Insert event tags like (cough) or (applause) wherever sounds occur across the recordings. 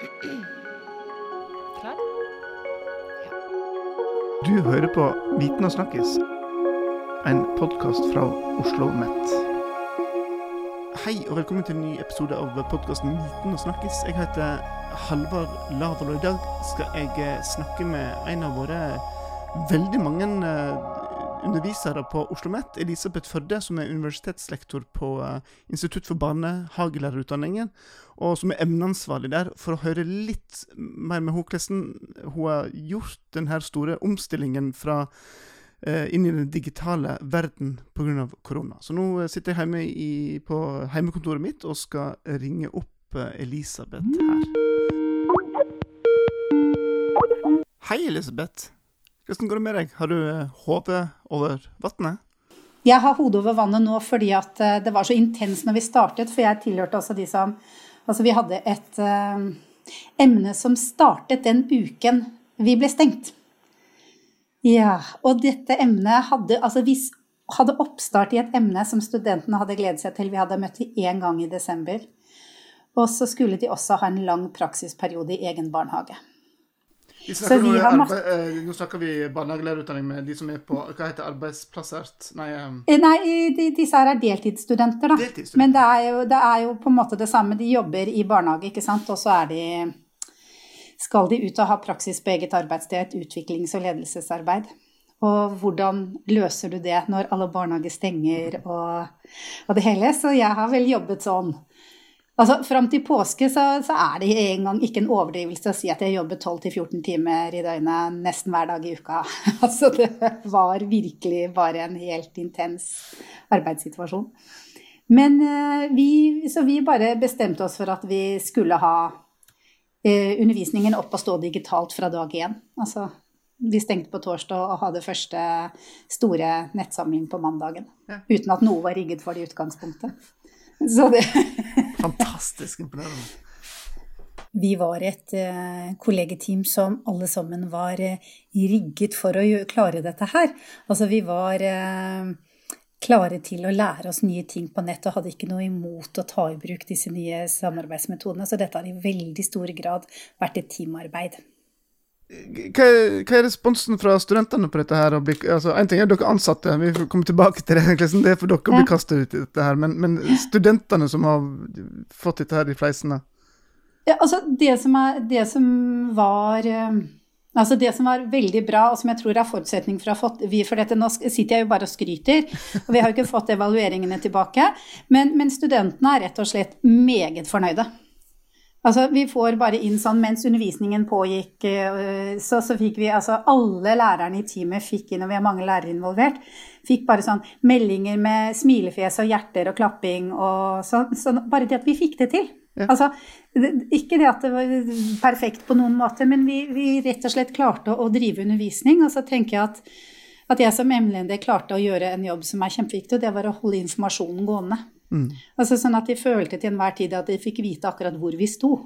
Klar? Du hører på Viten og snakkes, en podkast fra Oslo Mett. Hei og velkommen til en ny episode av podkasten Viten og snakkes. Jeg heter Halvard Laval, og i dag skal jeg eh, snakke med en av våre veldig mange eh, undervisere på Oslo OsloMet, Elisabeth Førde, som er universitetslektor på eh, Institutt for barnehagelærerutdanningen, og som er emneansvarlig der, for å høre litt mer med henne hvordan hun har gjort denne store omstillingen fra eh, inn i den digitale verden pga. korona. Så nå eh, sitter jeg hjemme i, på heimekontoret mitt og skal ringe opp Elisabeth her. Hei, Elisabeth. Hvordan går det med deg? Har du eh, hodet over vannet? Jeg har hodet over vannet nå fordi at eh, det var så intenst når vi startet, for jeg tilhørte også de som Altså, vi hadde et uh, emne som startet den uken vi ble stengt. Ja, og dette emnet hadde Altså, vi hadde oppstart i et emne som studentene hadde gledet seg til. Vi hadde møtt dem én gang i desember. Og så skulle de også ha en lang praksisperiode i egen barnehage. Vi har arbeid, eh, nå snakker vi barnehagelærerutdanning med de som er på hva heter arbeidsplassert Nei, um... Nei de, disse her er deltidsstudenter, da. Deltidsstudenter. Men det er, jo, det er, jo, på en måte det samme. De jobber i barnehage, ikke sant. Og så er de skal de ut og ha praksis på eget arbeidssted, utviklings- og ledelsesarbeid. Og hvordan løser du det når alle barnehager stenger og, og det hele? Så jeg har vel jobbet sånn Altså, Fram til påske så, så, er det engang ikke en overdrivelse å si at jeg jobber 12-14 timer i døgnet nesten hver dag i uka. (laughs) altså, det var virkelig bare en helt intens arbeidssituasjon. Men uh, vi, så vi bare bestemte oss for at vi skulle ha uh, undervisningen opp og stå digitalt fra dag én. Altså, vi stengte på torsdag og hadde første store nettsamling på mandagen. Uten at noe var rigget for det i utgangspunktet. (laughs) Så det Fantastisk imponerende. Vi var et uh, kollegeteam som alle sammen var uh, rigget for å klare dette her. Altså vi var uh, klare til å lære oss nye ting på nett og hadde ikke noe imot å ta i bruk disse nye samarbeidsmetodene. Så dette har i veldig stor grad vært et teamarbeid. Hva er, hva er, responsen fra studentene på dette? her? Altså, en ting er dere ansatte, vi får komme tilbake til det. (laughs) Liksom det er for dere å bli kastet ut i dette her. Men, men, studentene som har fått dette her i fleisene? Ja, altså det som, er, det som var eh, Altså Det som var veldig bra, og som jeg tror er forutsetning for å ha fått vi, For dette, nå sitter jeg jo bare og skryter, og vi har jo ikke fått evalueringene tilbake. Men, men studentene er rett og slett meget fornøyde. Altså, vi får bare inn sånn mens undervisningen pågikk, eh, så, så fikk vi altså Alle lærerne i teamet fikk inn, og vi har mange lærere involvert, fikk bare sånn meldinger med smilefjes og hjerter og klapping og sånn. Så bare det at vi fikk det til. Ja. Altså, ikke det at det var perfekt på noen måte, men vi, vi rett og slett klarte å, å drive undervisning. Og så tenker jeg at, at jeg som emneleder klarte å gjøre en jobb som er kjempeviktig, og det var å holde informasjonen gående. Mm. Altså Sånn at de følte til enhver tid at de fikk vite akkurat hvor vi sto.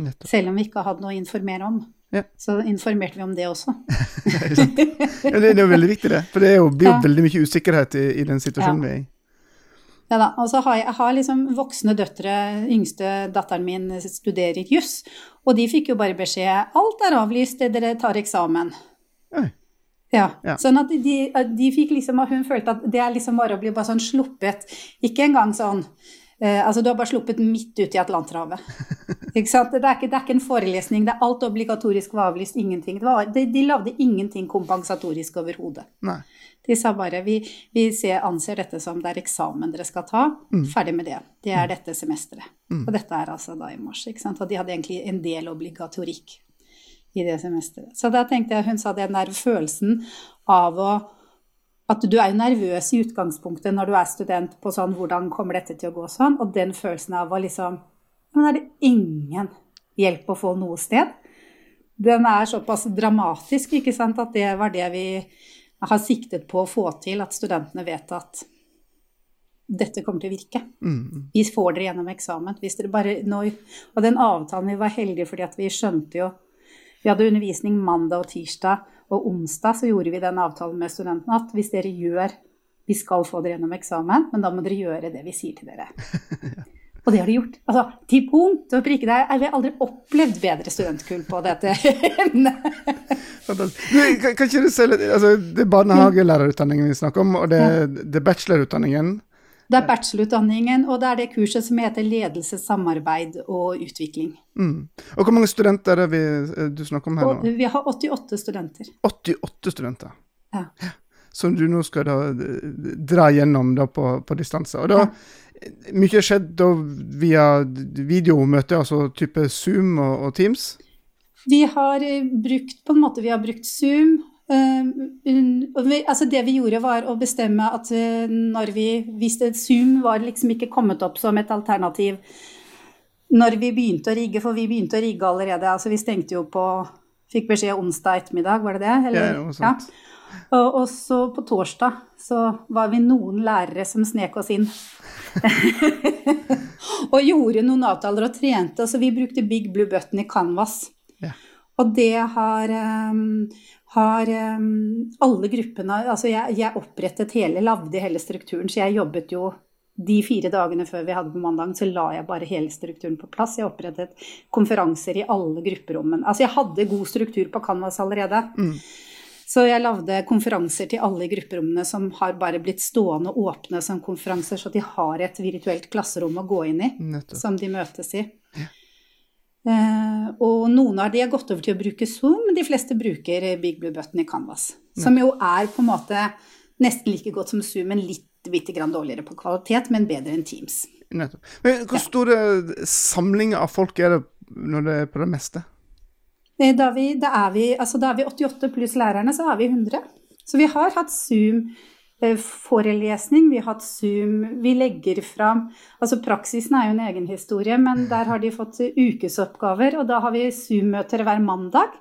Nettopp. Selv om vi ikke hadde noe å informere om. Ja. Så informerte vi om det også. (laughs) det, er ja, det er jo veldig viktig, det. For det jo, blir jo ja. veldig mye usikkerhet i, i den situasjonen vi er i. Ja da. Og så har jeg, jeg har liksom voksne døtre. Yngste datteren min studerer juss. Og de fikk jo bare beskjed alt er avlyst, dere tar eksamen. Oi. Ja. ja. Sånn at de, de, fikk liksom, hun følte at det er liksom bare å bli bare sånn sluppet Ikke engang sånn eh, Altså, du har bare sluppet midt ut i Atlanterhavet. (laughs) ikke sant? Det er ikke, det er ikke, en forelesning, det er alt obligatorisk var avlyst, ingenting. Var, de, de lagde ingenting kompensatorisk overhodet. De sa bare vi, vi ser, anser dette som det er eksamen dere skal ta, mm. ferdig med det. Det er mm. dette semesteret. Mm. Og dette er altså da i mars. ikke sant? Og de hadde egentlig en del obligatorikk i det semesteret. Så da tenkte jeg, hun sa den der følelsen av å at du er jo nervøs i utgangspunktet når du er student på sånn Hvordan kommer dette til å gå sånn? Og den følelsen av å liksom Men er det ingen hjelp å få noe sted? Den er såpass dramatisk, ikke sant, at det var det vi har siktet på å få til. At studentene vet at dette kommer til å virke. Mm. Vi får dere gjennom eksamen. Hvis dere bare når, og den avtalen vi var heldige fordi at vi skjønte jo vi hadde undervisning mandag og tirsdag, og onsdag så gjorde vi den avtalen med studentene at hvis dere gjør Vi skal få dere gjennom eksamen, men da må dere gjøre det vi sier til dere. Og (laughs) Og det har de gjort. Altså, til punkt og prikke. Jeg har aldri opplevd bedre studentkull på dette Fantastisk. kan, kan ikke du se litt altså, Det er barnehagelærerutdanningen vi snakker om, og det, det er bachelorutdanningen. Det er bachelorutdanningen, og det er det kurset som heter ledelse, samarbeid og utvikling. Mm. Og Hvor mange studenter er det vi, eh, du snakker om her nå? Vi har 88 studenter. 88 studenter. Ja. Som du nå skal da eh, dra gjennom da på, på distanse. Og da, ja. Mye har skjedd da via videomøter, altså type Zoom og, og Teams? Vi har eh, brukt på en måte, vi har brukt Zoom, altså det vi gjorde, var å bestemme at uh, når vi Hvis Zoom var liksom ikke kommet opp som et alternativ når vi begynte å rigge, for vi begynte å rigge allerede. altså Vi stengte jo på Fikk beskjed onsdag ettermiddag, var det det? Eller? Ja, noe sånt. Ja. Og, og, så på torsdag så var vi noen lærere som snek oss inn. (laughs) og gjorde noen avtaler og trente. Så vi brukte Big Blue Button i Canvas. Ja. Og det har um, har um, alle gruppene Altså jeg, jeg, opprettet hele, lagde hele strukturen, så jeg jobbet jo de fire dagene før vi hadde på mandag, så la jeg bare hele strukturen på plass. Jeg opprettet konferanser i alle grupperommene. Altså jeg hadde god struktur på Canvas allerede. Mm. Så jeg lagde konferanser til alle grupperommene som har bare blitt stående åpne som konferanser, så de har et virtuelt klasserom å gå inn i, Nettopp. som de møtes i. Ja. Eh, og noen av de har gått over til å bruke Zoom, men de fleste bruker Big Blue Button i Canvas. Som jo er på en måte nesten like godt som Zoom, men litt bitte grann dårligere på kvalitet, men bedre enn Teams. Nettopp. Men hvor store ja. samlinger av folk er det når det er på det meste? Eh, da, vi, da, er vi, altså da er vi 88 pluss lærerne, så er vi 100. Så vi har hatt Zoom Eh, forelesning, vi har hatt Zoom. Vi legger fram Altså praksisen er jo en egen historie, men der har de fått ukesoppgaver. Og da har vi Zoom-møter hver mandag.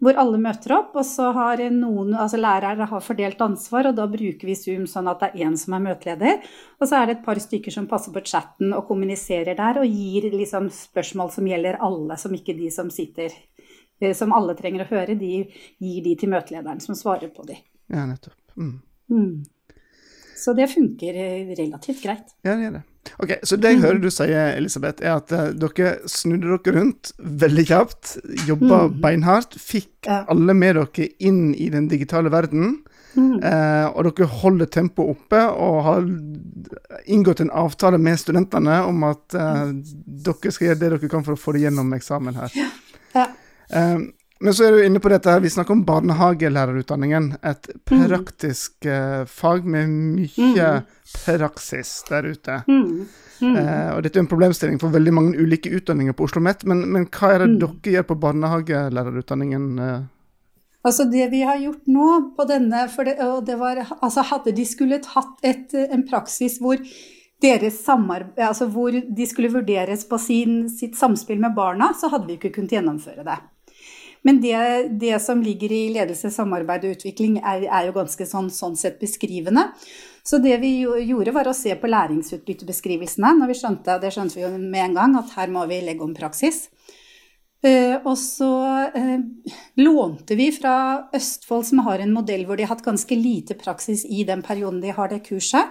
Hvor alle møter opp, og så har noen, altså lærere har fordelt ansvar, og da bruker vi Zoom sånn at det er én som er møteleder. Og så er det et par stykker som passer på chatten og kommuniserer der, og gir liksom spørsmål som gjelder alle, som ikke de som sitter eh, Som alle trenger å høre, de gir de til møtelederen som svarer på de. Ja, nettopp. Mm. Mm. Så det funker eh, relativt greit. Ja, det gjør det. Ok, Så det jeg mm. hører du sier, Elisabeth, er at uh, dere snudde dere rundt veldig kjapt, jobba mm. beinhardt, fikk ja. alle med dere inn i den digitale verden. Mm. Eh, og dere holder tempoet oppe og har inngått en avtale med studentene om at eh, dere skal gjøre det dere kan for å få det gjennom eksamen her. Ja. Ja. Men så er du inne på dette her, vi snakker om barnehagelærerutdanningen. Et praktisk mm. fag med mye mm. praksis der ute. Mm. Eh, og dette er en problemstilling for veldig mange ulike utdanninger på Oslo OsloMet. Men, men, hva er det mm. dere gjør på barnehagelærerutdanningen? Eh? Altså Det vi har gjort nå på denne det, det var, altså Hadde de skulle tatt et, en praksis hvor altså hvor de skulle vurderes på sin, sitt samspill med barna, så hadde vi ikke kunnet gjennomføre det. Men det, det, som ligger i ledelse, samarbeid og utvikling, er, er jo ganske sånn, sånn, sett beskrivende. Så det vi gjorde, var å se på læringsutbyttebeskrivelsene. når vi skjønte, Det skjønte vi jo med en gang, at her må vi legge om praksis. Uh, og så uh, lånte vi fra Østfold, som har en modell hvor de har hatt ganske lite praksis i den perioden de har det kurset.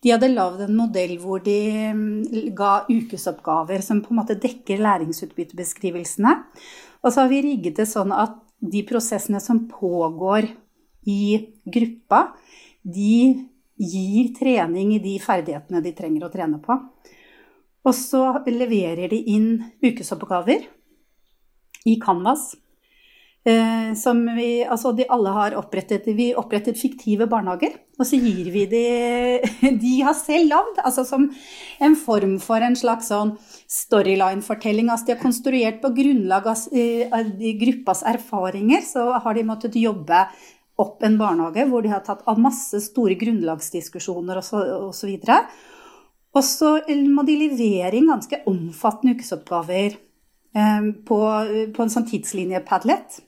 De hadde lagd en modell hvor de um, ga ukesoppgaver som på en måte dekker læringsutbyttebeskrivelsene. Og så har vi rigget det sånn at de prosessene som pågår i gruppa, de gir trening i de ferdighetene de trenger å trene på. Og så leverer de inn ukesoppgaver i Canvas. Eh, som vi, altså de alle har opprettet, vi opprettet fiktive barnehager. Og så gir vi de (laughs) De har selv lagd, altså som en form for en slags sånn storyline-fortelling. Altså de har konstruert på grunnlag eh, av gruppas erfaringer, så har de måttet jobbe opp en barnehage hvor de har tatt av masse store grunnlagsdiskusjoner osv. Og så må de levere inn ganske omfattende ukesoppgaver eh, på, på en sånn tidslinje-padlet.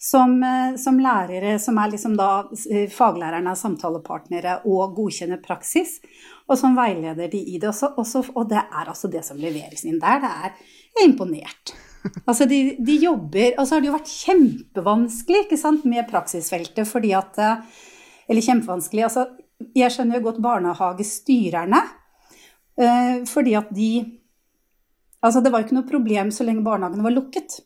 Som, eh, som, lærere, som er liksom da faglærerne, samtalepartnere og godkjenner praksis og som veileder de i det. Også, også, og det er altså det som leveres inn der. Det er, jeg er imponert. Altså de, de, jobber Og så har det jo vært kjempevanskelig ikke sant, med praksisfeltet fordi at Eller kjempevanskelig. altså Jeg skjønner jo godt barnehagestyrerne. Eh, fordi at de Altså, det var ikke noe problem så lenge barnehagene var lukket.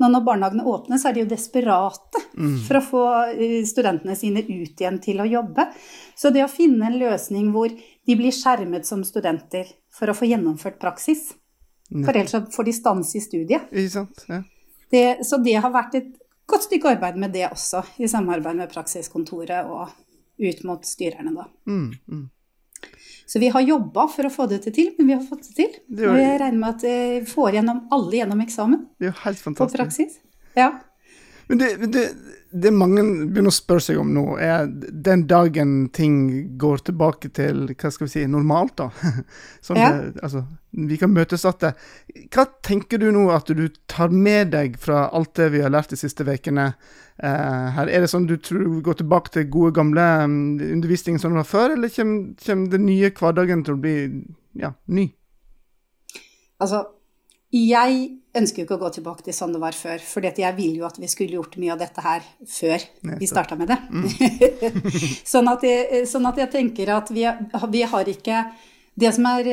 Nå når barnehagene åpner, så er de jo desperate mm. for å få eh, studentene sine ut igjen til å jobbe. Så det å finne en løsning hvor de blir skjermet som studenter for å få gjennomført praksis For ellers får de stans i studiet. Ja. Det, så det har vært et godt stykke arbeid med det også, i samarbeid med praksiskontoret og ut mot styrerne, da. Mm, mm. Så vi har jobba for å få dette til, men vi har fått det til. Det og jeg regner med at vi får gjennom alle gjennom eksamen. Det er jo helt fantastisk. På praksis. Ja. Men det, det, det, mange begynner å spørre seg om nå, er den dagen ting går tilbake til hva skal vi si, normalt, da. (laughs) Sånn ja. det, altså, vi kan møtes igjen. Hva tenker du nå at du tar med deg fra alt det vi har lært de siste ukene? Eh, her, er det sånn du tror vi går tilbake til gode, gamle um, undervisning som det var før, eller kommer, kommer den nye hverdagen til å bli ja, ny? Altså, jeg ønsker jo ikke å gå tilbake til sånn det var før, for jeg ville jo at vi skulle gjort mye av dette her før vi starta med det. Mm. (laughs) sånn, at jeg, sånn, at jeg, tenker at vi, vi har ikke Det som er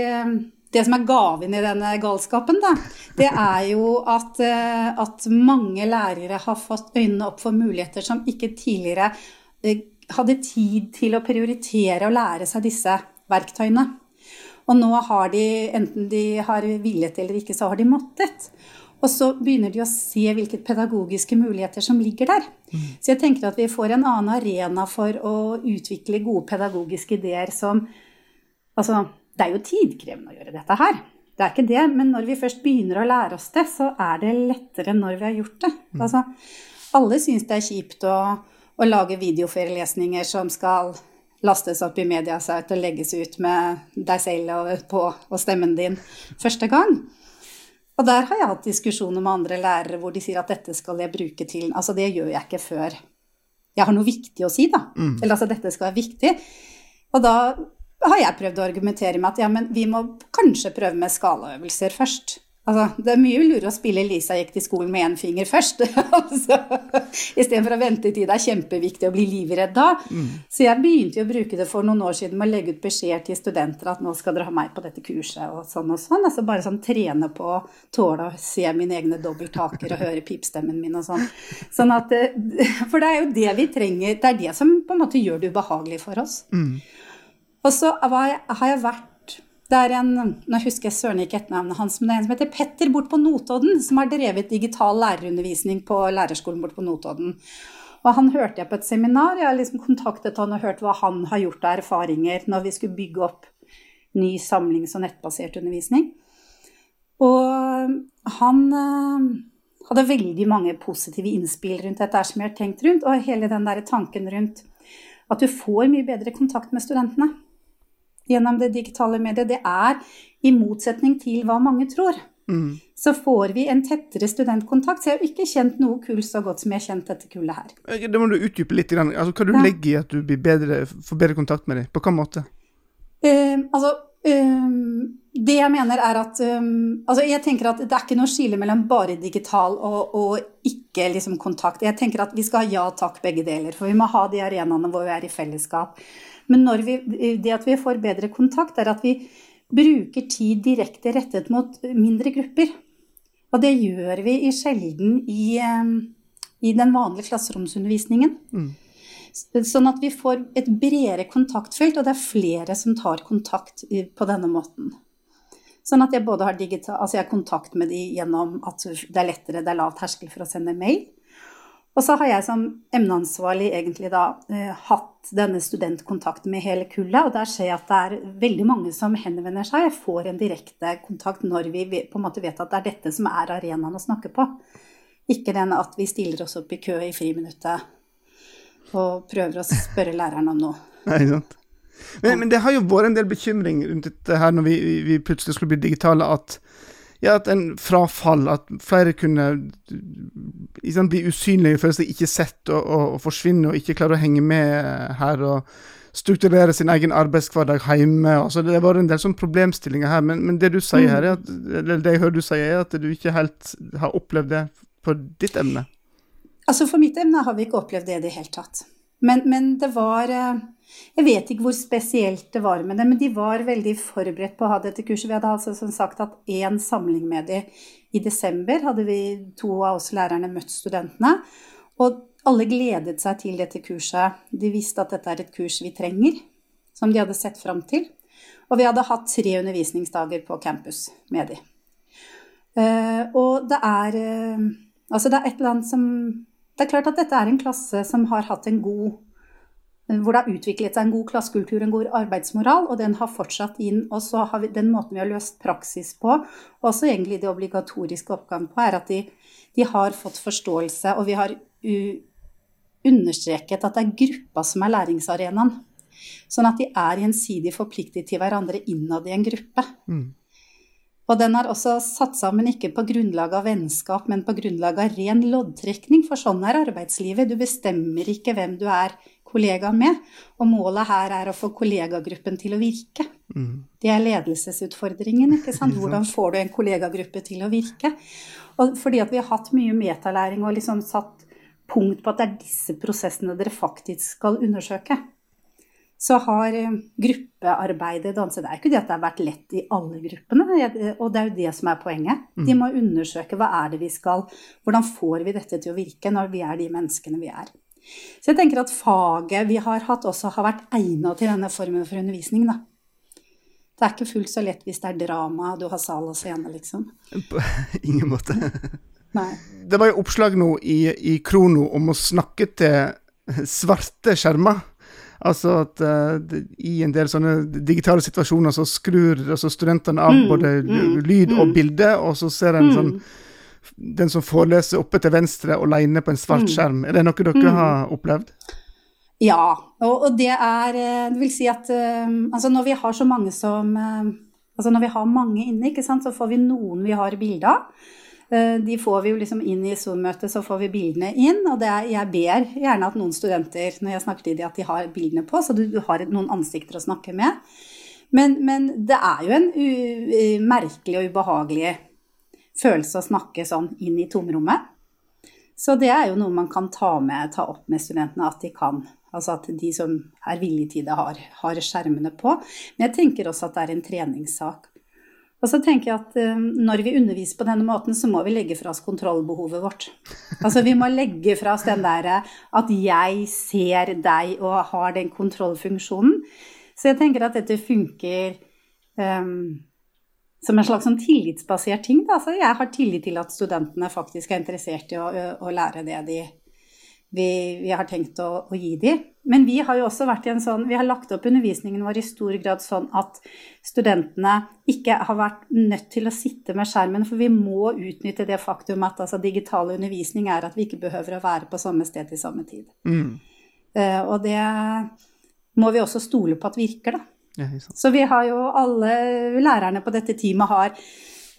det som er gaven i denne galskapen, da, det er jo at, eh, at, mange lærere har fått øynene opp for muligheter som ikke tidligere eh, hadde tid til å prioritere å lære seg disse verktøyene. Og nå har de, enten de har villet eller ikke, så har de måttet. Og så begynner de å se hvilke pedagogiske muligheter som ligger der. Mm. Så jeg tenker at vi får en annen arena for å utvikle gode pedagogiske ideer som Altså, det er jo tidkrevende å gjøre dette her. Det er ikke det, men når vi først begynner å lære oss det, så er det lettere når vi har gjort det. Mm. Altså, alle syns det er kjipt å, å lage videoforelesninger som skal lastes opp i Mediasite og legges ut med deg selv og, på, og stemmen din første gang. Og der har jeg hatt diskusjoner med andre lærere hvor de sier at dette skal jeg bruke til Altså, det gjør jeg ikke før jeg har noe viktig å si, da. Mm. Eller altså, dette skal være viktig. Og da har jeg prøvd å argumentere med at ja, men vi må kanskje prøve med skalaøvelser først. Altså, det er mye lurere å spille Lisa gikk til skolen med én finger først. (laughs) altså, Istedenfor å vente til det er kjempeviktig å bli livredd da. Mm. Så jeg begynte jo å bruke det for noen år siden med å legge ut beskjeder til studenter at nå skal dere ha meg på dette kurset og sånn og sånn. Altså bare sånn trene på å tåle å se mine egne dobbelttaker og høre pipstemmen min og sånn. sånn at, eh, for det er jo det vi trenger. Det er det som på en måte gjør det ubehagelig for oss. Mm. Og så har jeg vært det er en, Nå husker jeg søren ikke etternavnet hans, men det er en som heter Petter bort på Notodden, som har drevet digital lærerundervisning på lærerskolen bort på Notodden. Og han hørte jeg på et seminar. Jeg har liksom kontaktet han og hørt hva han har gjort av erfaringer når vi skulle bygge opp ny samlings- og nettbasert undervisning. Og han øh, hadde veldig mange positive innspill rundt dette som jeg har tenkt rundt, og hele den der tanken rundt at du får mye bedre kontakt med studentene gjennom det digitale mediet, det er i motsetning til hva mange tror. Mm. Så får vi en tettere studentkontakt. Så jeg har ikke kjent noe kull så godt som jeg har kjent dette kullet her. Det må du utdype litt. Altså, hva du ja. legger i at du bedre, får bedre kontakt med dem? På hvilken måte? Uh, altså, uh, det jeg mener er at um, altså jeg tenker at det er ikke noe skille mellom bare digital og, og ikke liksom, kontakt. Jeg tenker at vi skal ha ja takk, begge deler. For vi må ha de arenaene hvor vi er i fellesskap. Men vi, det at vi får bedre kontakt, er at vi bruker tid direkte rettet mot mindre grupper. Og det gjør vi i sjelden i, eh, i den vanlige klasseromsundervisningen. Mm. Sånn at vi får et bredere kontaktfelt, og det er flere som tar kontakt på denne måten. Sånn at jeg både har digital, altså jeg har kontakt med de gjennom at det er lettere, det er lav terskel for å sende mail. Og så har jeg som emneansvarlig egentlig da eh, hatt denne studentkontakten med hele kullet, og der ser jeg at det er veldig mange som henvender seg. Jeg får en direkte kontakt når vi på en måte vet at det er dette som er arenaen å snakke på. Ikke den at vi stiller oss opp i kø i friminuttet og prøver å spørre læreren om noe. (laughs) Nei, sant. Men, men, det har jo vært en del bekymring rundt dette her når vi, vi plutselig skulle bli digitale, at ja, at en frafall, at flere kunne liksom, bli usynlige, føle seg ikke sett og, og, og, forsvinne og ikke klare å henge med her. og strukturere sin egen arbeidshverdag hjemme. Altså, det var en del sånne problemstillinger her, men, men det du sier her, at, eller det jeg hører du sier, er at du ikke helt har opplevd det på ditt emne? Altså For mitt emne har vi ikke opplevd det i det hele tatt. Men, men, det var eh, Jeg vet ikke hvor spesielt det var med det, men de var veldig forberedt på å ha dette kurset. Vi hadde altså som sagt hatt én samling med dem i desember. Hadde vi to av oss lærerne møtt studentene. Og alle gledet seg til dette kurset. De visste at dette er et kurs vi trenger, som de hadde sett fram til. Og vi hadde hatt tre undervisningsdager på campus med dem. Uh, og det er uh, Altså, det er et eller annet som Det er klart at dette er en klasse som har hatt en god hvor det har utviklet seg en god klassekultur, en god arbeidsmoral, og den har fortsatt inn. Og så har vi, den måten vi har løst praksis på, og også egentlig det obligatoriske oppgaven på, er at de, de har fått forståelse, og vi har understreket at det er gruppa som er læringsarenaen. Sånn at de er gjensidig forpliktet til hverandre innad i en gruppe. Mm. Og den er også satt sammen ikke på grunnlag av vennskap, men på grunnlag av ren loddtrekning, for sånn er arbeidslivet. Du bestemmer ikke hvem du er kollega med, og målet her er å få kollegagruppen til å virke. Mm. Det er ledelsesutfordringen. ikke sant? (laughs) Hvordan får du en kollegagruppe til å virke? Og fordi at vi har hatt mye metalæring og liksom satt punkt på at det er disse prosessene dere faktisk skal undersøke så har eh, gruppearbeidet danset Det er ikke det at det har vært lett i alle gruppene, og det er jo det som er poenget. Mm. De må undersøke hva er det vi skal Hvordan får vi dette til å virke når vi er de menneskene vi er. Så jeg tenker at faget vi har hatt, også har vært egnet til denne formen for undervisning. da. Det er ikke fullt så lett hvis det er drama du har sal og scene, liksom. På (laughs) ingen måte. Nei. Det var jo oppslag nå i, i Krono om å snakke til svarte skjermer. Altså at uh, i en del sånne digitale situasjoner så skrur altså studentene av mm, både mm, lyd og mm. bilde, og så ser en sånn mm. den som foreleser oppe til venstre alene på en svart mm. skjerm. Er det noe dere har opplevd? Ja, og, og, det er eh, Det vil si at uh, altså når vi har så mange som uh, Altså når vi har mange inne, ikke sant, så får vi noen vi har bilde av. Eh, de får vi jo liksom inn i Zoom-møtet, så får vi bildene inn. Og er, jeg ber gjerne at noen studenter, når jeg snakker til dem, at de har bildene på, så du, har noen ansikter å snakke med. Men, men det er jo en merkelig og ubehagelig følelse å snakke sånn inn i tomrommet. Så det er jo noe man kan ta, med, ta opp med studentene, at de kan. Altså at de som er villige til det, har, har skjermene på. Men jeg tenker også at det er en treningssak. Og så tenker jeg at um, når vi underviser på denne måten, så må vi legge fra oss kontrollbehovet vårt. Altså vi må legge fra oss den derre at jeg ser deg og har den kontrollfunksjonen. Så jeg tenker at dette funker um, som en slags sånn tillitsbasert ting. Da. Så jeg har tillit til at studentene faktisk er interessert i å, å lære det de, vi, vi har tenkt å, å, gi dem. Men vi har jo også vært i en sånn, vi har lagt opp undervisningen vår i stor grad sånn at studentene ikke har vært nødt til å sitte med skjermen, for vi må utnytte det faktum at altså, digital undervisning er at vi ikke behøver å være på samme sted til samme tid. Mm. Uh, og det må vi også stole på at virker, da. Ja, Så vi har jo alle lærerne på dette teamet har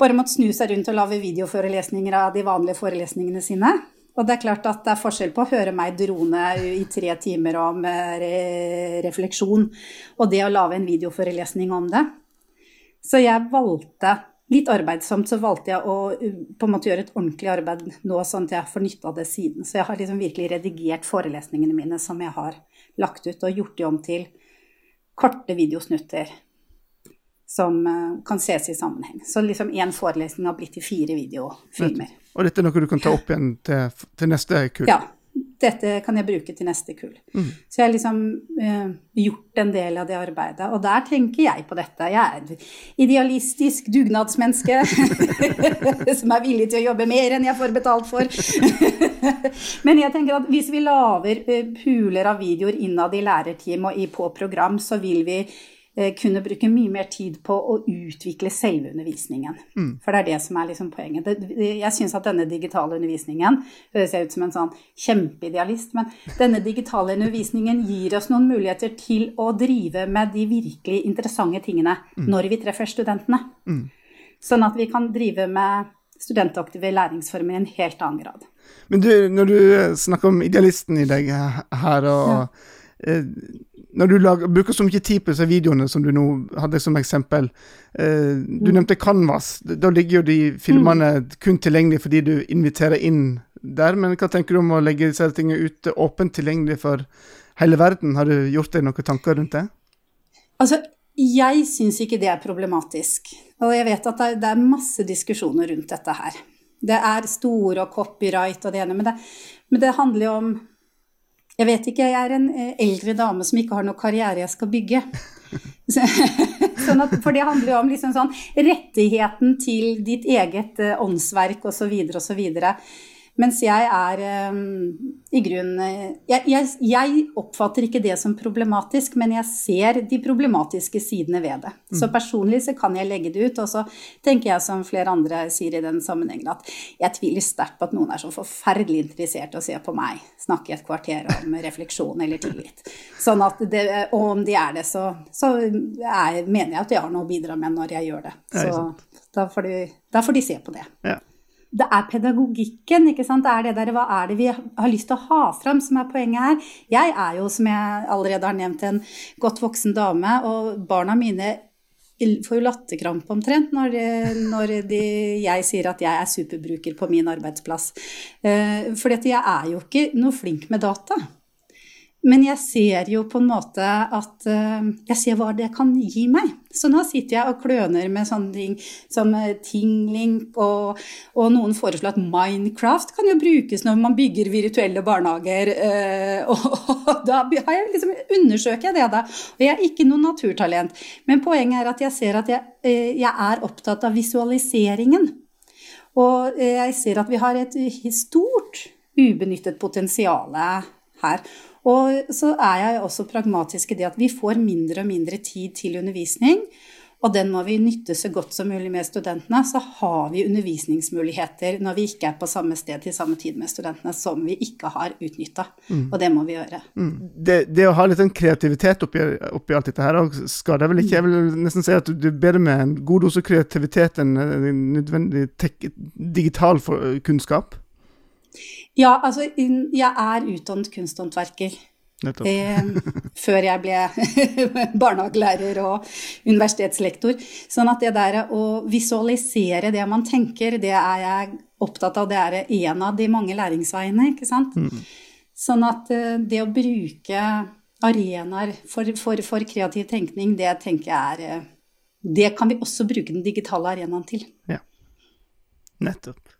bare måttet snu seg rundt og lage videoforelesninger av de vanlige forelesningene sine. Og det er klart at det er forskjell på å høre meg drone i tre timer om eh, re refleksjon, og det å lage en videoforelesning om det. Så jeg valgte, litt arbeidsomt, så valgte jeg å på en måte gjøre et ordentlig arbeid nå, sånn at jeg får nytte det siden. Så jeg har liksom virkelig redigert forelesningene mine som jeg har lagt ut, og gjort de om til korte videosnutter som eh, kan ses i sammenheng. Så liksom én forelesning har blitt til fire videofilmer. Og dette er noe du kan ta opp igjen til, til neste kull? Ja, dette kan jeg bruke til neste kull. Mm. Så jeg har liksom uh, gjort en del av det arbeidet. Og der tenker jeg på dette. Jeg er et idealistisk dugnadsmenneske (laughs) som er villig til å jobbe mer enn jeg får betalt for. (laughs) Men jeg tenker at hvis vi lager uh, puler av videoer innad i lærerteam og i, på program, så vil vi Eh, kunne bruke mye mer tid på å utvikle selve undervisningen. Mm. For det er det som er liksom poenget. jeg syns at denne digitale undervisningen høres ut som en sånn kjempeidealist, men denne digitale undervisningen gir oss noen muligheter til å drive med de virkelig interessante tingene mm. når vi treffer studentene. Mm. Sånn at vi kan drive med studentaktive læringsformer i en helt annen grad. Men du, når du snakker om idealisten i deg her, og ja. Når du lager, bruker så mye tid på disse videoene som du nå hadde som eksempel eh, Du mm. nevnte Canvas. Da ligger jo de filmene mm. kun tilgjengelig fordi du inviterer inn der. Men hva tenker du om å legge disse tingene ut åpent tilgjengelig for hele verden. Har du gjort deg noen tanker rundt det? Altså, jeg syns ikke det er problematisk. Og jeg vet at det er masse diskusjoner rundt dette her. Det er store og copyright og det ene, men det, men det handler jo om Jeg vet ikke, jeg er en eh, eldre dame som ikke har noe karriere jeg skal bygge. (laughs) sånn at, for det handler jo om liksom sånn rettigheten til ditt eget eh, åndsverk osv. osv. Mens jeg er um, i grunnen jeg, jeg, jeg, oppfatter ikke det som problematisk, men jeg ser de problematiske sidene ved det. Mm. Så personlig så kan jeg legge det ut, og så tenker jeg som flere andre sier i den sammenhengen, at jeg tviler sterkt på at noen er så forferdelig interessert i å se på meg snakke et kvarter om (laughs) refleksjon eller tillit. Sånn at det, og om de er det, så, så jeg, mener jeg at jeg har noe å bidra med når jeg gjør det. Så da får, de, da får de se på det. Ja det er pedagogikken, ikke sant. Det er det der, hva er det vi har lyst til å ha fram som er poenget her. Jeg er jo, som jeg allerede har nevnt, en godt voksen dame, og barna mine får jo latterkrampe omtrent når, når de, jeg sier at jeg er superbruker på min arbeidsplass. Uh, for jeg er jo ikke noe flink med data. Men jeg ser jo på en måte at uh, Jeg ser hva det kan gi meg. Så nå sitter jeg og kløner med sånne ting som uh, Tinglink, og, og, noen foreslår at Minecraft kan jo brukes når man bygger virtuelle barnehager. Uh, (laughs) og, og, da jeg liksom, undersøker jeg det, da. Og jeg er ikke noe naturtalent. Men poenget er at jeg ser at jeg, jeg er opptatt av visualiseringen. Og jeg ser at vi har et stort ubenyttet potensial her. Og så er jeg også pragmatisk i det at vi får mindre og mindre tid til undervisning. Og den må vi nytte så godt som mulig med studentene. Så har vi undervisningsmuligheter når vi ikke er på samme sted til samme tid med studentene, som vi ikke har utnytta. Mm. Og det må vi gjøre. Mm. Det, det, å ha litt sånn kreativitet oppi, oppi alt dette her skader vel ikke? Jeg vil nesten si at du er bedre med en god dose kreativitet enn nødvendig digital kunnskap? Ja, altså jeg er utdannet kunsthåndverker. Eh, før jeg ble (laughs) barnehagelærer og universitetslektor. Sånn at det der å visualisere det man tenker, det er jeg opptatt av. Det er en av de mange læringsveiene, ikke sant. Mm. Sånn at eh, det å bruke arenaer for, for, for, kreativ tenkning, det tenker jeg er eh, Det kan vi også bruke den digitale arenaen til. Ja. Nettopp.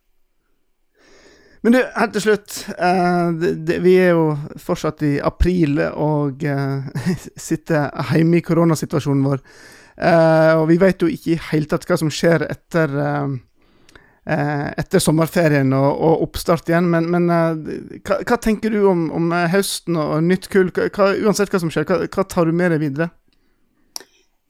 Men du, helt til slutt. Uh, det, det, vi er jo fortsatt i april og uh, (laughs) sitter hjemme i koronasituasjonen vår. Uh, og vi vet jo ikke i hele tatt hva som skjer etter, etter sommerferien og, og, oppstart igjen. Men, men hva, hva, tenker du om, om høsten og, nytt kull? Hva, uansett hva som skjer, hva, hva tar du med deg videre?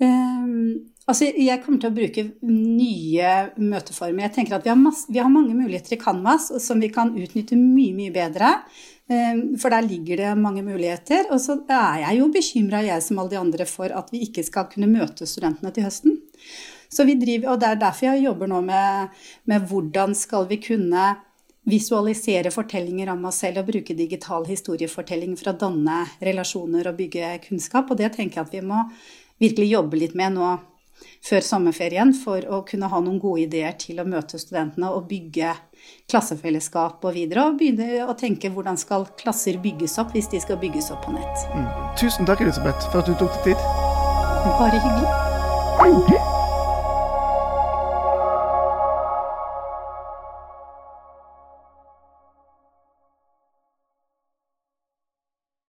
Um, Altså, jeg kommer til å bruke nye møteformer. Jeg tenker at vi har, masse, vi har, mange muligheter i Canvas som vi kan utnytte mye, mye bedre. Eh, for der ligger det mange muligheter. Og så er jeg jo bekymra, jeg som alle de andre, for at vi ikke skal kunne møte studentene til høsten. Så vi driver, og Det er derfor jeg jobber nå med, med hvordan skal vi kunne visualisere fortellinger om oss selv og bruke digital historiefortelling for å danne relasjoner og bygge kunnskap. Og det tenker jeg at vi må virkelig jobbe litt med nå før sommerferien for å kunne ha noen gode ideer til å møte studentene og bygge klassefellesskap og videre. Og begynne å tenke hvordan skal klasser bygges opp hvis de skal bygges opp på nett. Mm. Tusen takk, Elisabeth, for at du tok deg tid. Bare hyggelig.